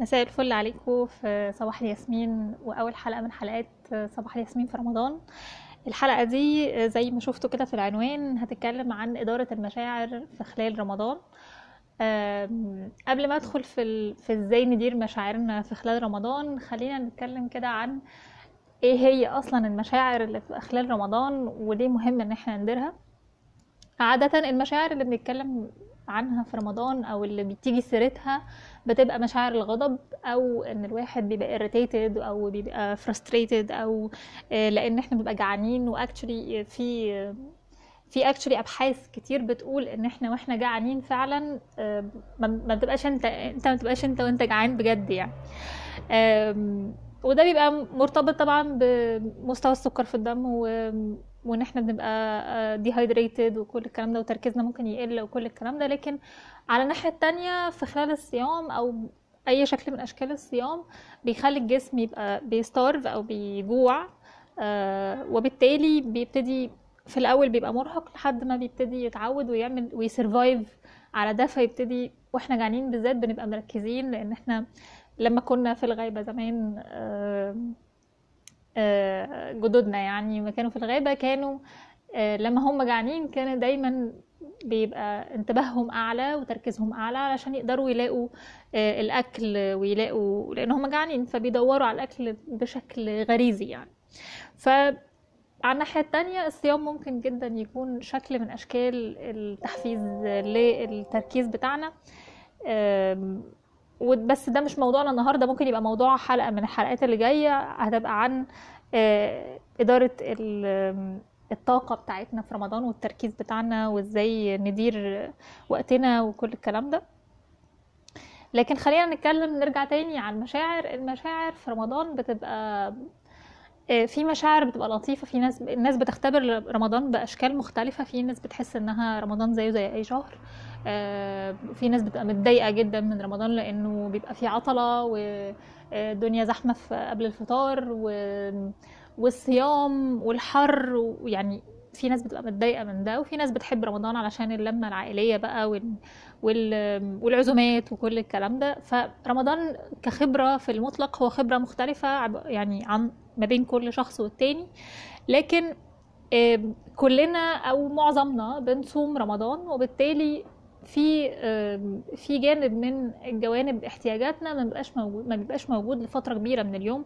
مساء الفل عليكم في صباح الياسمين وأول حلقة من حلقات صباح الياسمين في رمضان الحلقة دي زي ما شفتوا كده في العنوان هتتكلم عن إدارة المشاعر في خلال رمضان قبل ما أدخل في. في إزاي ندير مشاعرنا في خلال رمضان خلينا نتكلم كده عن إيه هي أصلا المشاعر اللي في خلال رمضان وليه مهم إن إحنا نديرها عادة المشاعر اللي بنتكلم عنها في رمضان أو اللي بتيجي سيرتها بتبقى مشاعر الغضب أو إن الواحد بيبقى irritated أو بيبقى frustrated أو آه، لأن إحنا بنبقى جعانين واكشلي في في اكشلي أبحاث كتير بتقول إن إحنا وإحنا جعانين فعلا آه، ما بتبقاش أنت أنت ما بتبقاش أنت وأنت جعان بجد يعني. وده بيبقى مرتبط طبعا بمستوى السكر في الدم و... وإن إحنا بنبقى dehydrated وكل الكلام ده وتركيزنا ممكن يقل وكل الكلام ده. لكن على الناحية التانية في خلال الصيام أو أي شكل من أشكال الصيام بيخلي الجسم يبقى بي starve أو بيجوع آه، وبالتالي بيبتدي في الأول بيبقى مرهق لحد ما بيبتدي يتعود ويعمل وي survive على ده فيبتدي وإحنا جعانين بالذات بنبقى مركزين. لأن إحنا لما كنا في الغابة زمان آه، آه، جدودنا يعني ما كانوا في الغابة كانوا آه، لما هم جعانين كان دايما بيبقى انتباههم أعلى وتركيزهم أعلى علشان يقدروا يلاقوا آه، الأكل ويلاقوا لأن هم جعانين فبيدوروا على الأكل بشكل غريزي يعني. ف على الناحية التانية الصيام ممكن جدا يكون شكل من أشكال التحفيز للتركيز بتاعنا. وبس ده مش موضوعنا النهاردة ممكن يبقى موضوع حلقة من الحلقات اللي جاية هتبقى عن آه، إدارة ال- الطاقة بتاعتنا في رمضان والتركيز بتاعنا وإزاي ندير وقتنا وكل الكلام ده. لكن خلينا نتكلم نرجع تاني على المشاعر. المشاعر في رمضان بتبقى في مشاعر بتبقى لطيفة في ناس الناس بتختبر رمضان بأشكال مختلفة. في ناس بتحس إنها رمضان زيه زي أي شهر. آه، في ناس بتبقى متضايقة جدا من رمضان لأنه بيبقى فيه عطلة والدنيا زحمة في قبل الفطار والصيام والحر ويعني في ناس بتبقى متضايقة من ده. وفي ناس بتحب رمضان علشان اللمة العائلية بقى وال... وال... والعزومات وكل الكلام ده. فرمضان كخبرة في المطلق هو خبرة مختلفة عب- يعني عن ما بين كل شخص والتاني. لكن كلنا أو معظمنا بنصوم رمضان وبالتالي في في جانب من الجوانب احتياجاتنا ما بيبقاش موجود ما بيبقاش موجود لفترة كبيرة من اليوم.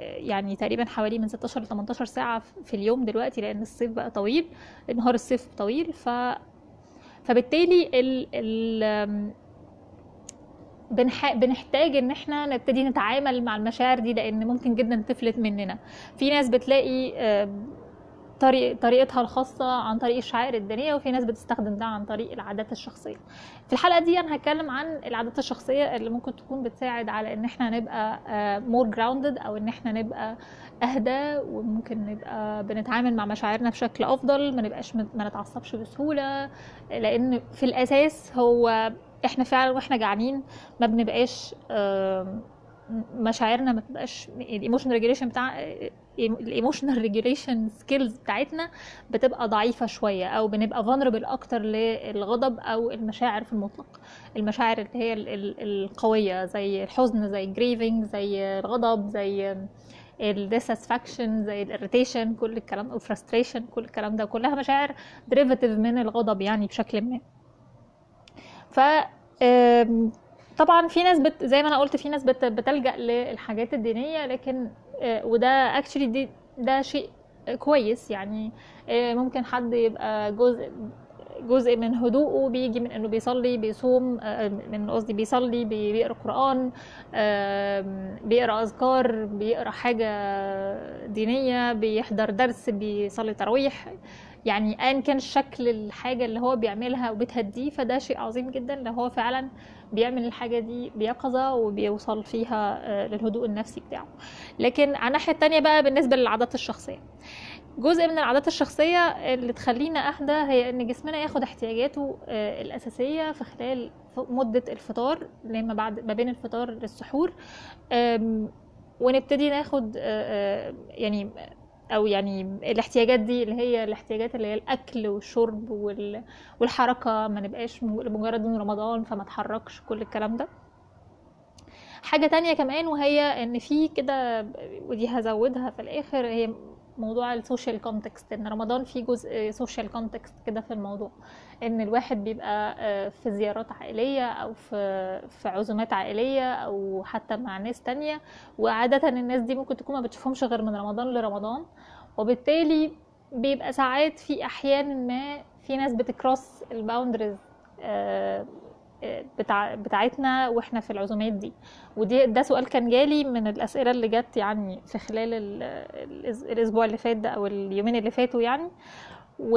يعني تقريبا حوالي من 16 ل 18 ساعة في اليوم دلوقتي لأن الصيف بقى طويل نهار الصيف طويل. ف فبالتالي ال ال بنح... بنحتاج إن إحنا نبتدي نتعامل مع المشاعر دي لأن ممكن جدا تفلت مننا. في ناس بتلاقي طريق طريقتها الخاصة عن طريق الشعائر الدينية وفي ناس بتستخدم ده عن طريق العادات الشخصية. في الحلقة دي أنا هتكلم عن العادات الشخصية اللي ممكن تكون بتساعد على إن إحنا نبقى more grounded أو إن إحنا نبقى أهدى وممكن نبقى بنتعامل مع مشاعرنا بشكل أفضل ما نبقاش ما نتعصبش بسهولة. لأن في الأساس هو إحنا فعلا وإحنا جعانين ما بنبقاش مشاعرنا ما بتبقاش ال emotional regulation بتاع ال emotional regulation skills بتاعتنا بتبقى ضعيفة شوية أو بنبقى vulnerable أكتر للغضب أو المشاعر في المطلق. المشاعر اللي هي ال- ال- القوية زي الحزن زي ال grieving زي الغضب زي ال dissatisfaction زي ال irritation كل الكلام أو frustration كل الكلام ده. كلها مشاعر derivative من الغضب يعني بشكل ما. ف طبعا في ناس بت زي ما أنا قلت في ناس بت بتلجأ للحاجات الدينية لكن آه، وده actually ده شيء كويس يعني آه، ممكن حد يبقى جزء جزء من هدوءه بيجي من إنه بيصلي بيصوم آه، من قصدي بيصلي بي- بيقرأ قرآن آم، بيقرأ أذكار بيقرأ حاجة دينية بيحضر درس بيصلي تراويح. يعني ايا كان شكل الحاجة اللي هو بيعملها وبتهديه فده شيء عظيم جدا لو هو فعلا بيعمل الحاجة دي بيقظة وبيوصل فيها آه، للهدوء النفسي بتاعه. لكن على الناحية التانية بقى بالنسبة للعادات الشخصية. جزء من العادات الشخصية اللي تخلينا أهدى هي إن جسمنا ياخد احتياجاته آه، الأساسية في خلال مدة الفطار لما بعد ما بين الفطار للسحور ونبتدي ناخد آه، يعني أو يعني الاحتياجات دي اللي هي الاحتياجات اللي هي الأكل والشرب وال- والحركة ما نبقاش لمجرد إن رمضان فما اتحركش كل الكلام ده. حاجة تانية كمان وهي إن في كده ودي هزودها في الآخر هي موضوع ال social context إن رمضان فيه جزء social context كده في الموضوع. إن الواحد بيبقى آه، في زيارات عائلية أو في في عزومات عائلية أو حتى مع ناس تانية. وعادة الناس دي ممكن تكون ما بتشوفهمش غير من رمضان لرمضان. وبالتالي بيبقى ساعات في أحيان ما في ناس بت cross ال boundaries بتاع بتاعتنا وإحنا في العزومات دي. ودي ده سؤال كان جالي من الأسئلة اللي جت يعني في خلال الأسبوع اللي فات ده أو اليومين اللي فاتوا يعني. و...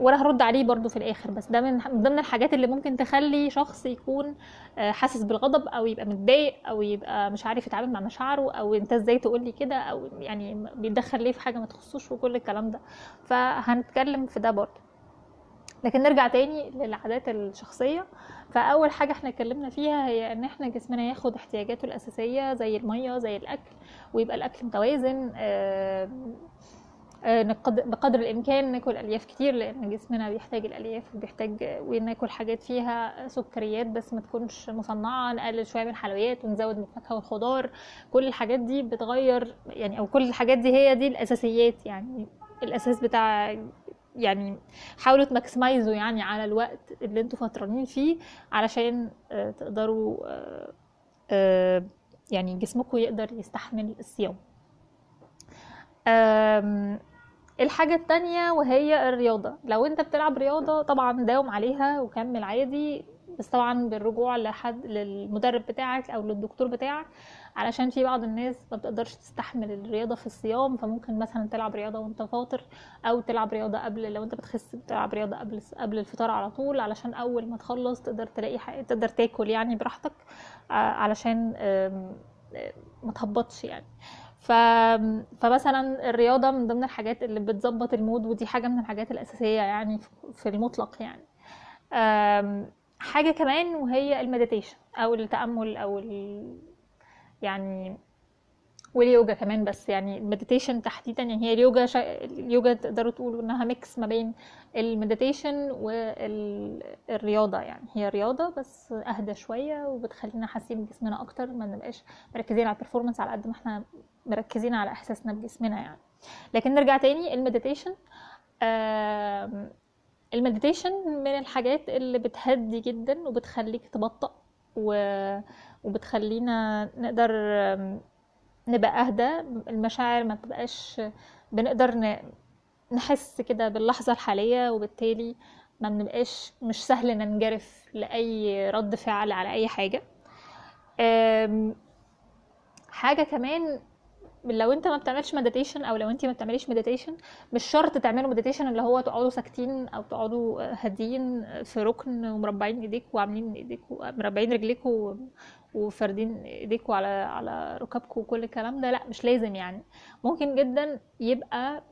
وأنا هرد عليه برضو في الآخر بس ده من من ضمن الحاجات اللي ممكن تخلي شخص يكون آه، حاسس بالغضب أو يبقى متضايق أو يبقى مش عارف يتعامل مع مشاعره أو أنت إزاي تقول لي كده أو يعني بيتدخل ليه في حاجة ما تخصوش وكل الكلام ده. فهنتكلم في ده برضو لكن نرجع تاني للعادات الشخصية. فأول حاجة إحنا اتكلمنا فيها هي إن إحنا جسمنا ياخد احتياجاته الأساسية زي المية زي الأكل ويبقى الأكل متوازن. آه، آه، بقدر الإمكان ناكل ألياف كتير لأن جسمنا بيحتاج الألياف وبيحتاج وناكل حاجات فيها سكريات بس ما تكونش مصنعة نقلل شوية من الحلويات ونزود من الفاكهة والخضار. كل الحاجات دي بتغير يعني أو كل الحاجات دي هي دي الأساسيات يعني الأساس بتاع يعني حاولوا تماكسمايزوا يعني على الوقت اللي أنتوا فطرانين فيه علشان آه، تقدروا آه، آه، يعني جسمكم يقدر يستحمل الصيام. الحاجة التانية وهي الرياضة. لو انت بتلعب رياضة طبعا داوم عليها وكمل عادي بس طبعا بالرجوع لحد للمدرب بتاعك أو للدكتور بتاعك علشان في بعض الناس ما بتقدرش تستحمل الرياضة في الصيام فممكن مثلا تلعب رياضة وأنت فاطر أو تلعب رياضة قبل لو أنت بتخس بتلعب رياضة قبل قبل الفطار على طول علشان أول ما تخلص تقدر تلاقي حاجة تقدر تاكل يعني براحتك آه، علشان ما تهبطش يعني. ف... فمثلا الرياضة من ضمن الحاجات اللي بتظبط ال mood ودي حاجة من الحاجات الأساسية يعني في المطلق يعني. آم، حاجة كمان وهي ال meditation أو التأمل أو ال... يعني واليوجا كمان بس يعني ال meditation تحديدا يعني هي اليوجا شا... اليوجا تقدروا تقولوا إنها mix ما بين ال meditation والرياضة يعني. هي رياضة بس أهدى شوية وبتخلينا حاسين بجسمنا أكتر ما نبقاش مركزين على ال performance على قد ما إحنا مركزين على إحساسنا بجسمنا يعني. لكن نرجع تاني ال meditation آم، ال meditation من الحاجات اللي بتهدي جدا وبتخليك تبطأ و... وبتخلينا نقدر نبقى أهدى المشاعر ما تبقاش بنقدر. نحس كده باللحظة الحالية وبالتالي ما بنبقاش مش سهل ننجرف لأي رد فعل على أي حاجة أم، حاجة كمان لو انت ما بتعملش meditation أو لو انت ما بتعمليش meditation مش شرط تعملوا meditation اللي هو تقعدوا ساكتين أو تقعدوا هاديين في ركن ومربعين ايديكوا وعاملين ايديكوا مربعين رجليكوا وفاردين ايديكوا على على ركابكوا وكل الكلام ده لا مش لازم يعني. ممكن جدا يبقى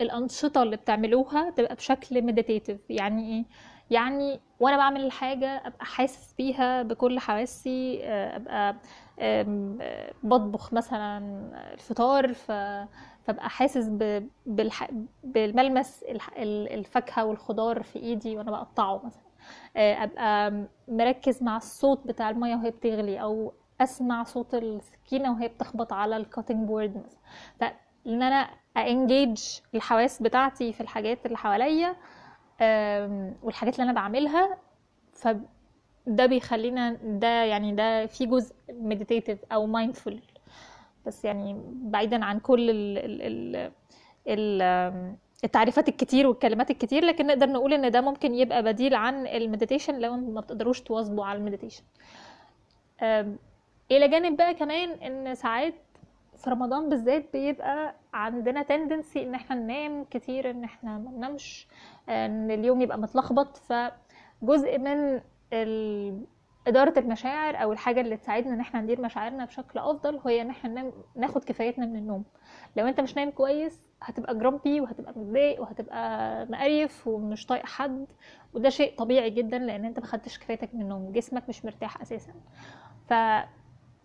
الأنشطة اللي بتعملوها تبقى بشكل مديتيتيف يعني إيه؟ يعني وأنا بعمل الحاجة أبقى حاسس بيها بكل حواسي آه، أبقى بطبخ مثلا الفطار ف فابقى حاسس. بالح... بالملمس الح... ال- الفاكهة والخضار في إيدي وأنا بقطعه مثلا آه، أبقى مركز مع الصوت بتاع المية وهي بتغلي أو أسمع صوت السكينة وهي بتخبط على ال cutting board مثلا فإن أنا engage الحواس بتاعتي في الحاجات اللي حواليا والحاجات اللي أنا بعملها فده بيخلينا ده يعني ده في جزء meditative أو mindful بس يعني بعيدا عن كل ال ال ال التعريفات الكتير والكلمات الكتير لكن نقدر نقول إن ده ممكن يبقى بديل عن ال meditation لو ما بتقدروش تواظبوا على ال meditation إلى جانب بقى كمان إن ساعات في رمضان بالذات بيبقى عندنا tendency إن إحنا ننام كتير إن إحنا ما ننامش إن اليوم يبقى متلخبط. فجزء من إدارة المشاعر أو الحاجة اللي تساعدنا إن إحنا ندير مشاعرنا بشكل أفضل هي إن إحنا ننام ناخد كفايتنا من النوم. لو أنت مش نايم كويس هتبقى جرامبي وهتبقى متضايق وهتبقى مقريف ومش طايق حد وده شيء طبيعي جدا لأن أنت ما خدتش كفايتك من النوم جسمك مش مرتاح أساسا. ف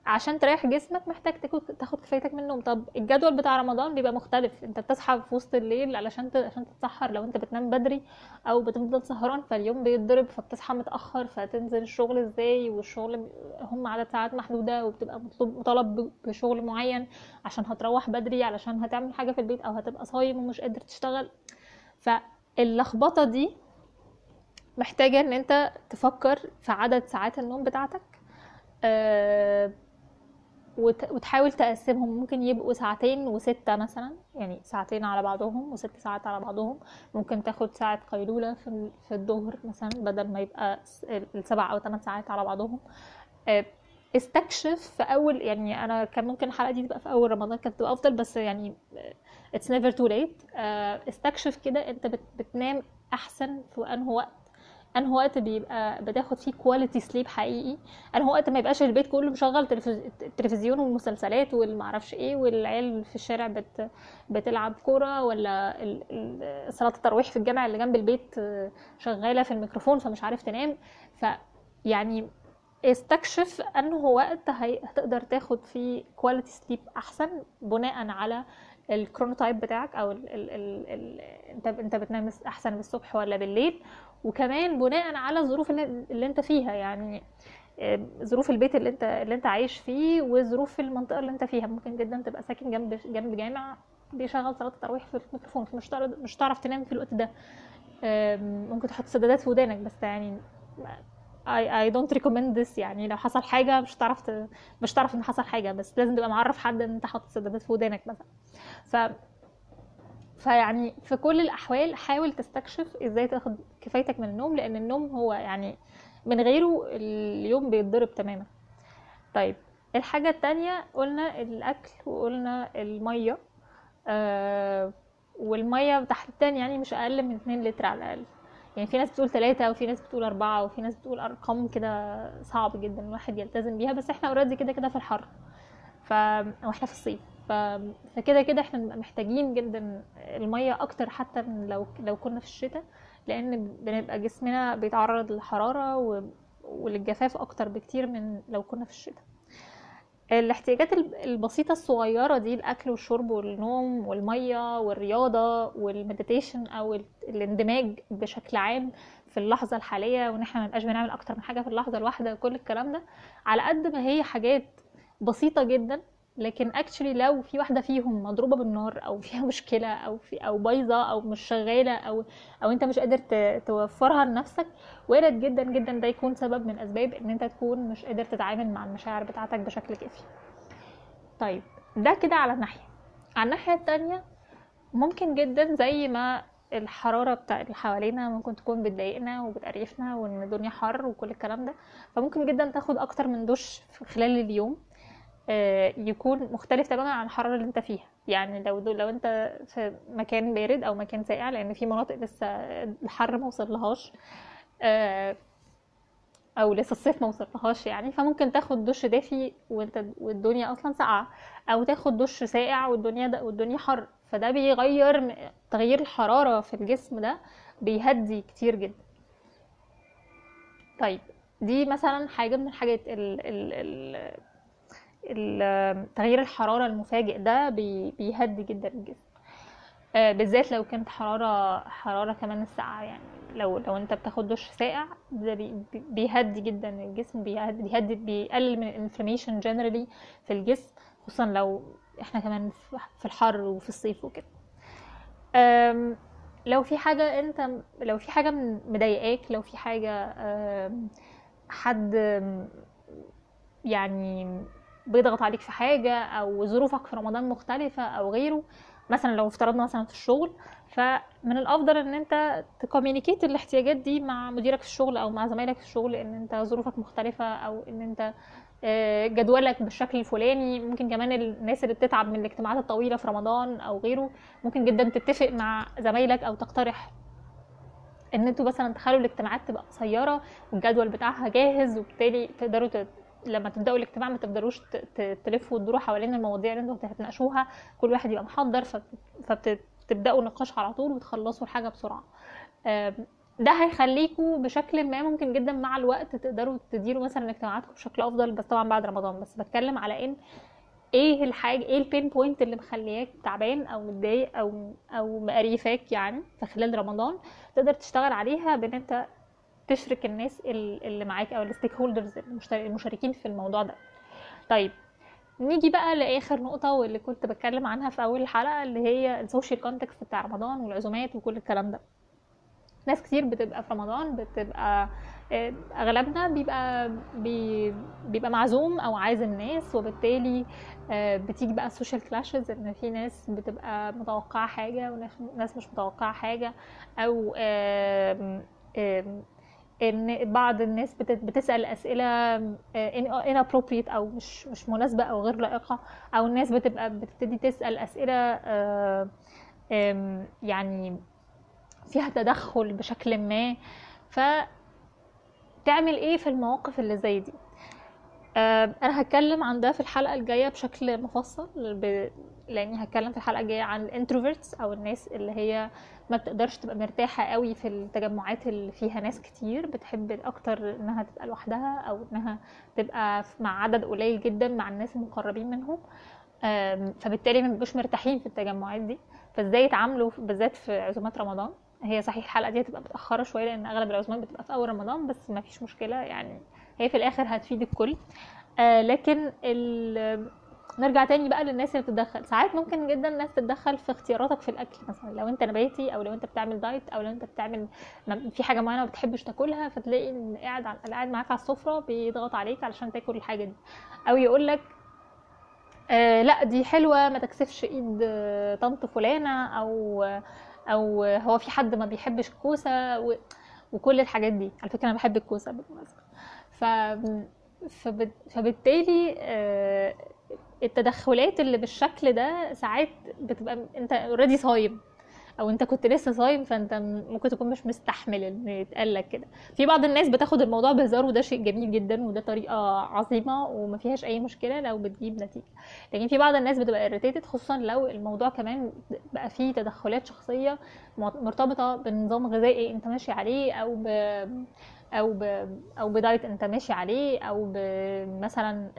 عشان تريح جسمك محتاج تاخد كفايتك من النوم. طب الجدول بتاع رمضان بيبقى مختلف. انت بتصحى في وسط الليل علشان ت... عشان تتسحر. لو انت بتنام بدري أو بتفضل سهران فاليوم بيتضرب فبتصحى متأخر فتنزل الشغل إزاي؟ والشغل هم عدد ساعات محدودة وبتبقى مطلوب مطالب بشغل معين عشان هتروح بدري علشان هتعمل حاجة في البيت أو هتبقى صايم ومش قادر تشتغل. فاللخبطة دي محتاجة إن أنت تفكر في عدد ساعات النوم بتاعتك. أه وتحاول تقسمهم. ممكن يبقوا ساعتين وستة مثلا يعني ساعتين على بعضهم وست ساعات على بعضهم. ممكن تاخد ساعة قيلولة في في الظهر مثلا بدل ما يبقى السبع أو ثمان ساعات على بعضهم. استكشف في أول يعني أنا كان ممكن الحلقة دي تبقى في أول رمضان كانت تبقى أفضل بس يعني it's never too late. استكشف كده أنت بتنام أحسن في أنه وقت. انه وقت بيبقى بتاخد فيه quality sleep حقيقي. انه وقت ما يبقاش البيت كله مشغل تلفزيون والمسلسلات والمعرفش إيه والعيال في الشارع بت بتلعب كورة ولا صلاة التراويح في الجامع اللي جنب البيت شغالة في الميكروفون فمش عارف تنام. ف يعني استكشف أنه وقت هتقدر تاخد فيه quality sleep أحسن بناء على ال chronotype بتاعك أو ال ال ال ال أنت أنت بتنام أحسن بالصبح ولا بالليل. وكمان بناء على الظروف اللي, أنت فيها يعني ظروف البيت اللي انت اللي أنت عايش فيه وظروف المنطقة اللي أنت فيها. ممكن جدا تبقى ساكن جنب جنب جامع بيشغل صلاة التراويح في الميكروفون فمش تعرف مش تعرف تنام في الوقت ده. ممكن تحط سدادات في ودانك بس يعني I, I don't recommend this. يعني لو حصل حاجة مش هتعرف. مش هتعرف إن حصل حاجة بس لازم تبقى معرف حد إن أنت حاطط سدادات في ودانك مثلا. ف فيعني في كل الأحوال حاول تستكشف إزاي تاخد كفايتك من النوم لأن النوم هو يعني من غيره اليوم بيتضرب تماما. طيب الحاجة التانية قلنا الأكل وقلنا المية آه والمية تحديدا يعني مش أقل من 2 لتر على الأقل. يعني في ناس بتقول ثلاثة وفي ناس بتقول أربعة وفي ناس بتقول أرقام كده صعب جدا الواحد يلتزم بيها بس إحنا اوريدي كده كده في الحر. ف... وإحنا في الصيف. فكده كده إحنا محتاجين جدا المية أكتر حتى من لو لو كنا في الشتاء لأن بنبقى جسمنا بيتعرض للحرارة و... وللجفاف أكتر بكتير من لو كنا في الشتاء. الاحتياجات البسيطة الصغيرة دي الأكل والشرب والنوم والمية والرياضة وال meditation أو الاندماج بشكل عام في اللحظة الحالية وإن إحنا منبقاش بنعمل أكتر من حاجة في اللحظة الواحدة كل الكلام ده على قد ما هي حاجات بسيطة جدا لكن actually لو في واحدة فيهم مضروبة بالنار أو فيها مشكلة أو في أو بايظة أو مش شغالة أو أو أنت مش قادر توفرها لنفسك وارد جدا جدا ده يكون سبب من اسباب إن أنت تكون مش قادر تتعامل مع المشاعر بتاعتك بشكل كافي. طيب ده كده على ناحيه على الناحية التانية ممكن جدا زي ما الحرارة بتاع اللي حوالينا ممكن تكون بتضايقنا وبتقرفنا وإن الدنيا حر وكل الكلام ده فممكن جدا تاخد أكتر من دش خلال اليوم. يكون مختلف تماما عن الحرارة اللي انت فيها. يعني لو لو انت في مكان بارد أو مكان ساقع لأن في مناطق لسه الحر ما وصلهاش أو لسه الصيف ما وصلهاش يعني فممكن تاخد دش دافي وانت والدنيا أصلا ساقعة أو تاخد دش ساقع والدنيا والدنيا حر. فده بيغير تغيير الحرارة في الجسم ده بيهدي كتير جدا. طيب دي مثلا حاجة من الحاجات ال ال ال تغيير الحرارة المفاجئ ده بيهدي جدا الجسم. بالذات لو كانت حرارة حرارة كمان الساقعة يعني. لو لو انت بتاخد دش ساقع ده بيهدي جدا الجسم بيهدي بيهدي بيقلل من الانفلاميشن جنرالي في الجسم خصوصا لو إحنا كمان في الحر وفي الصيف وكده. لو في حاجة انت لو في حاجة مضايقاك لو في حاجة حد يعني بيضغط عليك في حاجة أو ظروفك في رمضان مختلفة أو غيره مثلا لو افترضنا مثلا في الشغل. فمن الأفضل إن أنت تكومينيكيت الاحتياجات دي مع مديرك في الشغل أو مع زمايلك في الشغل إن أنت ظروفك مختلفة أو إن أنت جدولك بالشكل الفلاني. ممكن كمان الناس اللي بتتعب من الاجتماعات الطويلة في رمضان أو غيره ممكن جدا تتفق مع زمايلك أو تقترح إن أنتوا مثلا تخلوا الاجتماعات تبقى قصيرة والجدول بتاعها جاهز وبالتالي تقدروا لما تبدأوا الاجتماع ما تفضلوش تلفوا وتدوروا حوالين المواضيع اللي أنتوا هتناقشوها كل واحد يبقى محضر فبتبدأوا نقاش على طول وتخلصوا الحاجة بسرعة. ده هيخليكوا بشكل ما ممكن جدا مع الوقت تقدروا تديروا مثلا اجتماعاتكم بشكل أفضل بس طبعا بعد رمضان. بس بتكلم على إن إيه الحاجة إيه ال pain point اللي مخلياك تعبان أو متضايق أو أو مقريفاك يعني في خلال رمضان تقدر تشتغل عليها بإن أنت تشرك الناس ال- اللي معاك أو ال stakeholders المشاركين في الموضوع ده. طيب نيجي بقى لآخر نقطة واللي كنت بتكلم عنها في أول الحلقة اللي هي ال social context بتاع رمضان والعزومات وكل الكلام ده. ناس كتير بتبقى في رمضان بتبقى آه، أغلبنا بيبقى بي بيبقى معزوم أو عازم ناس وبالتالي آه، بتيجي بقى ال social clashes إن في ناس بتبقى متوقعة حاجة وناس ناس مش متوقعة حاجة أو إن بعض الناس بت- بتسأل أسئلة آه، inappropriate أو مش مش مناسبة أو غير لائقة أو الناس بتبقى بتبتدي تسأل أسئلة آه، يعني فيها تدخل بشكل ما. فتعمل إيه في المواقف اللي زي دي؟ أنا هتكلم عن ده في الحلقة الجاية بشكل مفصل ب... لأني هتكلم في الحلقة الجاية عن الانتروفيرتس أو الناس اللي هي ما بتقدرش تبقى مرتاحة قوي في التجمعات اللي فيها ناس كتير بتحب أكتر إنها تبقى لوحدها أو إنها تبقى مع عدد قليل جدا مع الناس المقربين منهم فبالتالي ما بيبقوش مرتاحين في التجمعات دي. فإزاي يتعاملوا بالذات في عزومات رمضان؟ هي صحيح الحلقة دي هتبقى متأخرة شوية لأن أغلب العزومات بتبقى في أول رمضان بس ما فيش مشكلة يعني. هي في الآخر هتفيد الكل. آه لكن. نرجع تاني بقى للناس اللي بتتدخل. ساعات ممكن جدا الناس تتدخل في اختياراتك في الأكل. مثلا لو أنت نباتي أو لو أنت بتعمل دايت أو لو أنت بتعمل في حاجة معينة ما بتحبش تاكلها فتلاقي إن قاعد قاعد معاك على السفرة بيضغط عليك علشان تاكل الحاجة دي. أو يقول لك آه لا دي حلوة ما تكسفش إيد آه، طنط فلانة أو أو هو في حد ما بيحبش الكوسة و... وكل الحاجات دي. على فكرة أنا بحب الكوسة بالمناسبة. ف فبت... فبالتالي آه، التدخلات اللي بالشكل ده ساعات بتبقى انت اوريدي صايم أو انت كنت لسه صايم فانت ممكن تكون مش مستحمل ان يتقال لك كده. في بعض الناس بتاخد الموضوع بهزار وده شيء جميل جدا وده طريقة عظيمة وما فيهاش أي مشكلة لو بتجيب نتيجة. لكن في بعض الناس بتبقى irritated خصوصا لو الموضوع كمان بقى فيه تدخلات شخصية مرتبطة بنظام غذائي انت ماشي عليه أو ب أو ب أو بدايت أنت ماشي عليه أو مثلا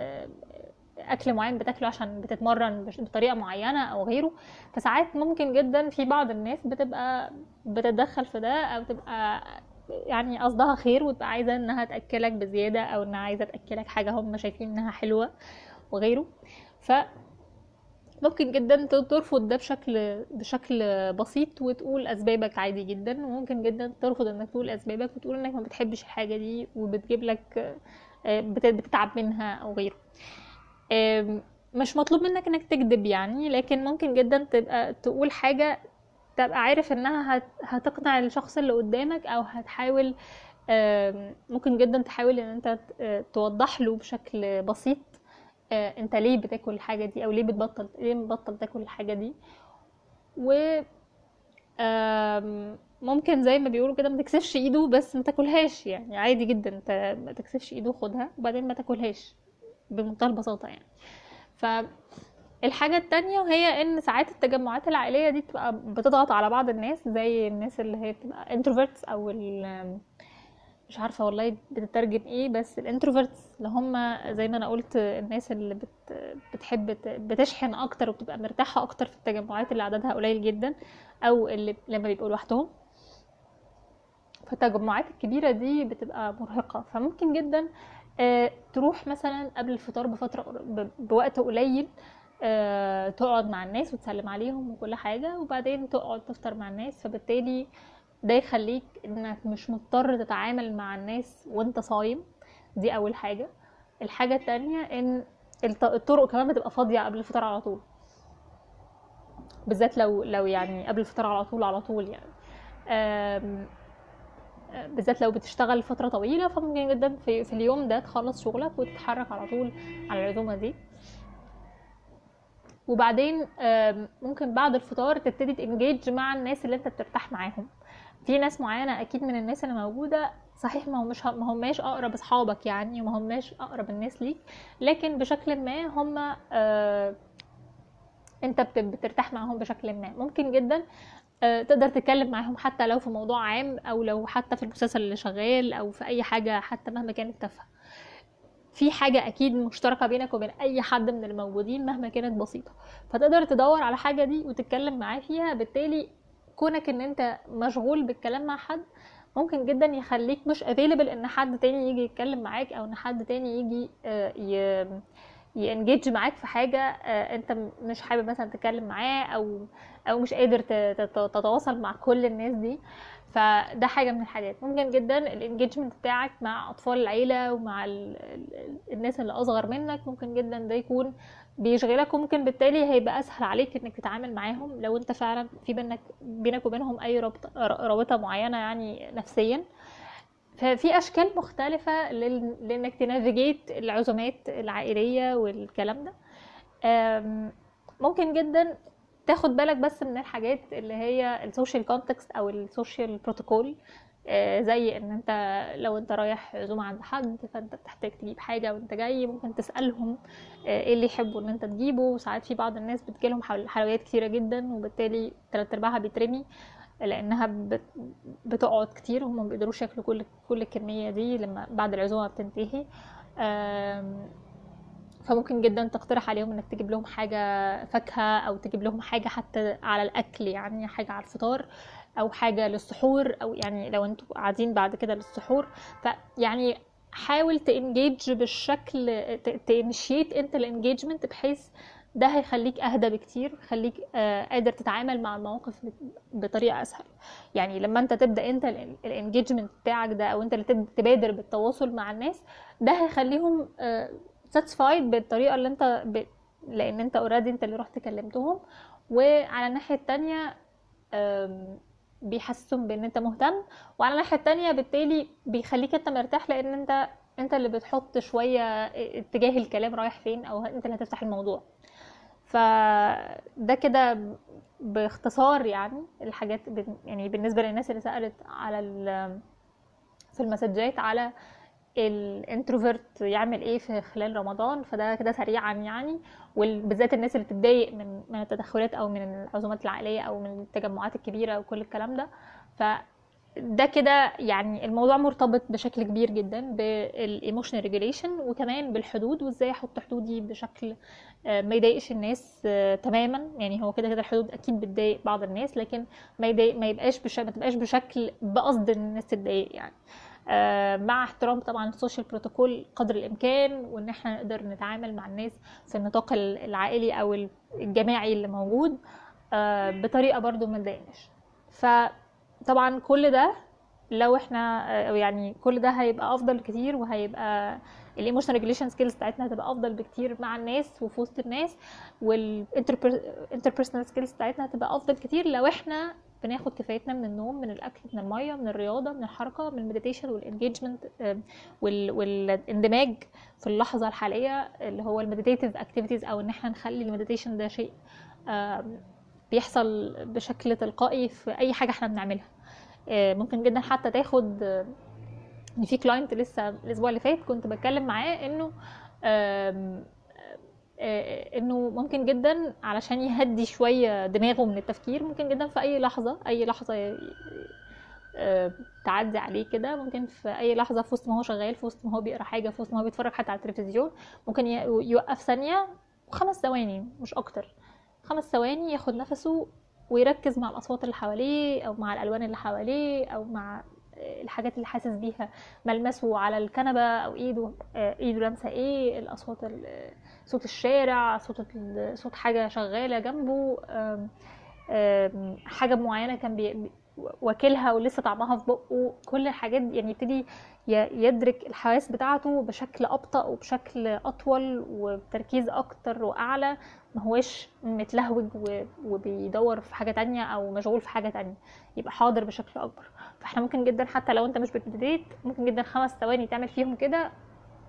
أكل معين بتاكله عشان بتتمرن بطريقة معينة أو غيره. فساعات ممكن جدا في بعض الناس بتبقى بتتدخل في ده أو تبقى يعني قصدها خير وتبقى عايزة إنها تأكلك بزيادة أو إنها عايزة تأكلك حاجة هم شايفين إنها حلوة وغيره. ف ممكن جدا ترفض ده بشكل بشكل بسيط وتقول أسبابك عادي جدا وممكن جدا ترفض إنك تقول أسبابك وتقول إنك ما بتحبش الحاجة دي وبتجيب لك آه، بت- بتتعب منها أو غيره. مش مطلوب منك إنك تكذب يعني لكن ممكن جدا تبقى تقول حاجة تبقى عارف إنها هت- هتقنع الشخص اللي قدامك أو هتحاول ممكن جدا تحاول إن أنت توضح له بشكل بسيط انت ليه بتاكل الحاجة دي؟ أو ليه بتبطل؟ ليه مبطل تاكل الحاجة دي؟ و ممكن زي ما بيقولوا كده ما تكسفش إيده بس ما تاكلهاش يعني. عادي جدا انت ما تكسفش إيده خدها وبعدين ما تاكلهاش بمنتهى البساطة يعني. فالحاجة التانية وهي إن ساعات التجمعات العائلية دي بتبقى بتضغط على بعض الناس زي الناس اللي هي بتبقى introverts أو مش عارفة والله بتترجم إيه بس الإنتروفيرتس اللي هم زي ما أنا قلت الناس اللي بت بتحب بتشحن أكتر وبتبقى مرتاحة أكتر في التجمعات اللي عددها قليل جدا أو اللي لما بيبقوا لوحدهم. فالتجمعات الكبيرة دي بتبقى مرهقة فممكن جدا آه، تروح مثلا قبل الفطار بفترة قر- ب- بوقت قليل آه، تقعد مع الناس وتسلم عليهم وكل حاجة وبعدين تقعد تفطر مع الناس فبالتالي ده يخليك إنك مش مضطر تتعامل مع الناس وأنت صايم. دي أول حاجة. الحاجة التانية إن الط- الطرق كمان بتبقى فاضية قبل الفطار على طول. بالذات لو لو يعني قبل الفطار على طول على طول يعني. بالذات لو بتشتغل فترة طويلة فممكن جدا في, في اليوم ده تخلص شغلك وتتحرك على طول على العزومة دي. وبعدين ممكن بعد الفطار تبتدي تنجيج مع الناس اللي أنت بترتاح معاهم. في ناس معينة أكيد من الناس اللي موجودة صحيح ما همش ما هماش أقرب أصحابك يعني وما هماش أقرب الناس ليك لكن بشكل ما هم آه، أنت بت- بترتاح معاهم بشكل ما. ممكن جدا آه، تقدر تتكلم معاهم حتى لو في موضوع عام أو لو حتى في المسلسل اللي شغال أو في أي حاجة حتى مهما كانت تافهة. في حاجة أكيد مشتركة بينك وبين أي حد من الموجودين مهما كانت بسيطة. فتقدر تدور على حاجة دي وتتكلم معاه فيها بالتالي كونك إن أنت مشغول بالكلام مع حد ممكن جدا يخليك مش available إن حد تاني يجي يتكلم معاك أو إن حد تاني يجي آه، ي engage معاك في حاجة آه، أنت مش حابب مثلا تتكلم معاه أو أو مش قادر تتواصل مع كل الناس دي. فده حاجة من الحاجات. ممكن جدا ال engagement بتاعك مع أطفال العيلة ومع الناس اللي أصغر منك ممكن جدا ده يكون بيشغلك وممكن بالتالي هيبقى أسهل عليك إنك تتعامل معاهم لو أنت فعلا في بينك بينك وبينهم أي رابطة رابطة معينة يعني نفسيا. ففي أشكال مختلفة لإنك ت navigate العزومات العائلية والكلام ده. ممكن جدا تاخد بالك بس من الحاجات اللي هي ال social context أو ال social protocol زي إن أنت لو أنت رايح عزومه عند حد فأنت بتحتاج تجيب حاجة وأنت جاي ممكن تسألهم آه، إيه اللي يحبوا إن أنت تجيبه. ساعات في بعض الناس بتجيلهم حلويات كتيرة جدا وبالتالي تلات أرباعها بيترمي لأنها بتقعد كتير وهم بيقدروش ياكلوا كل كل الكمية دي لما بعد العزومة بتنتهي. فممكن جدا تقترح عليهم إنك تجيب لهم حاجة فاكهة أو تجيب لهم حاجة حتى على الأكل يعني حاجة على الفطار. أو حاجة للسحور أو يعني لو أنتوا قاعدين بعد كده للسحور. فيعني حاول ت engage بالشكل ت initiate أنت ال engagement بحيث ده هيخليك أهدى بكتير يخليك آه، قادر تتعامل مع المواقف بطريقة أسهل. يعني لما أنت تبدأ أنت ال engagement بتاعك ده أو أنت اللي تبادر بالتواصل مع الناس ده هيخليهم آه، satisfied بالطريقة اللي أنت ب... لأن أنت already أنت اللي رحت كلمتهم. وعلى الناحية التانية بيحسسهم بإن أنت مهتم وعلى الناحية التانية بالتالي بيخليك أنت مرتاح لأن أنت أنت اللي بتحط شوية اتجاه الكلام رايح فين أو أنت اللي هتفتح الموضوع. فده كده باختصار يعني الحاجات يعني بالنسبة للناس اللي سألت على في ال messages على ال introvert يعمل إيه في خلال رمضان فده كده سريعا يعني وبالذات الناس اللي بتتضايق من من التدخلات أو من العزومات العائلية أو من التجمعات الكبيرة وكل الكلام ده. ف ده كده يعني الموضوع مرتبط بشكل كبير جدا بال emotional regulation وكمان بالحدود وإزاي أحط حدودي بشكل آه، ما يضايقش الناس آه، تماما. يعني هو كده كده الحدود أكيد بتضايق بعض الناس لكن ما يضايق ما يبقاش بش... ما تبقاش بشكل بقصد إن الناس تتضايق يعني. مع احترام طبعا ال social protocol قدر الإمكان وإن إحنا نقدر نتعامل مع الناس في النطاق العائلي أو الجماعي اللي موجود آه، بطريقة برضو ما تضايقناش. فطبعا كل ده لو إحنا آه، يعني كل ده هيبقى أفضل كتير وهيبقى ال emotional regulation skills بتاعتنا هتبقى أفضل بكتير مع الناس وفي وسط الناس وال interpersonal skills بتاعتنا هتبقى أفضل كتير لو إحنا بناخد كفايتنا من النوم من الأكل من المية من الرياضة من الحركة من ال meditation وال engagement والاندماج في اللحظة الحالية اللي هو ال meditative activities أو إن إحنا نخلي ال meditation ده شيء بيحصل بشكل تلقائي في أي حاجة إحنا بنعملها. آه، ممكن جدا حتى تاخد ان في client لسه الأسبوع اللي فات كنت بتكلم معاه إنه إنه ممكن جدا علشان يهدي شوية دماغه من التفكير ممكن جدا في أي لحظة أي لحظة آه، تعدي عليه كده ممكن في أي لحظة في وسط ما هو شغال في وسط ما هو بيقرأ حاجة في وسط ما هو بيتفرج حتى على التلفزيون ممكن يوقف ثانية وخمس ثواني مش أكتر. خمس ثواني ياخد نفسه ويركز مع الأصوات اللي حواليه أو مع الألوان اللي حواليه أو مع الحاجات اللي حاسس بيها ملمسه على الكنبة أو إيده آه، إيده لامسة إيه الاصوات صوت الشارع صوت صوت حاجة شغالة جنبه حاجة معينة كان واكلها ولسه طعمها في بقه كل الحاجات يعني يبتدي يدرك الحواس بتاعته بشكل أبطأ وبشكل أطول وبتركيز أكتر وأعلى ما هوش متلهوج وبيدور في حاجة تانية أو مشغول في حاجة تانية يبقى حاضر بشكل أكبر. فإحنا ممكن جدا حتى لو أنت مش بتديت ممكن جدا خمس ثواني تعمل فيهم كده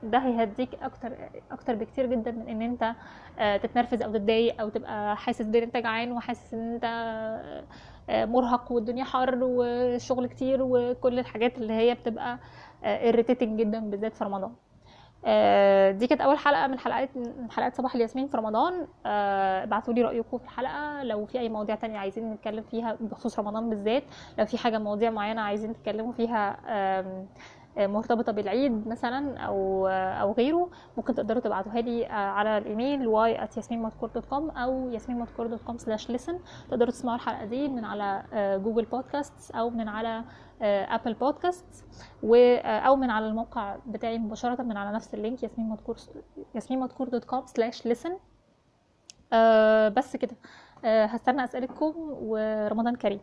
ده هيهديك أكتر أكتر بكتير جدا من إن أنت آه، تتنرفز أو تتضايق أو تبقى حاسس بإن أنت جعان وحاسس إن أنت آه، مرهق والدنيا حر والشغل كتير وكل الحاجات اللي هي بتبقى irritating جدا بالذات في رمضان. آه، دي كانت أول حلقة من حلقات من حلقات صباح الياسمين في رمضان. آه، ابعتوا لي رأيكم في الحلقة. لو في أي مواضيع تانية عايزين نتكلم فيها بخصوص رمضان بالذات لو في حاجة مواضيع معينة عايزين تتكلموا فيها مرتبطة بالعيد مثلا أو آه، أو غيره ممكن تقدروا تبعتوها لي آه، على ال email y@yasminmadkur.com أو yasminmadkur.com/listen تقدروا تسمعوا الحلقة دي من على آه، Google Podcasts أو من على آه، Apple Podcasts و أو من على الموقع بتاعي مباشرة من على نفس ال link ياسمين مدكور ياسمين مدكور dot com slash listen بس كده. آه، هستنى أسئلتكم ورمضان كريم.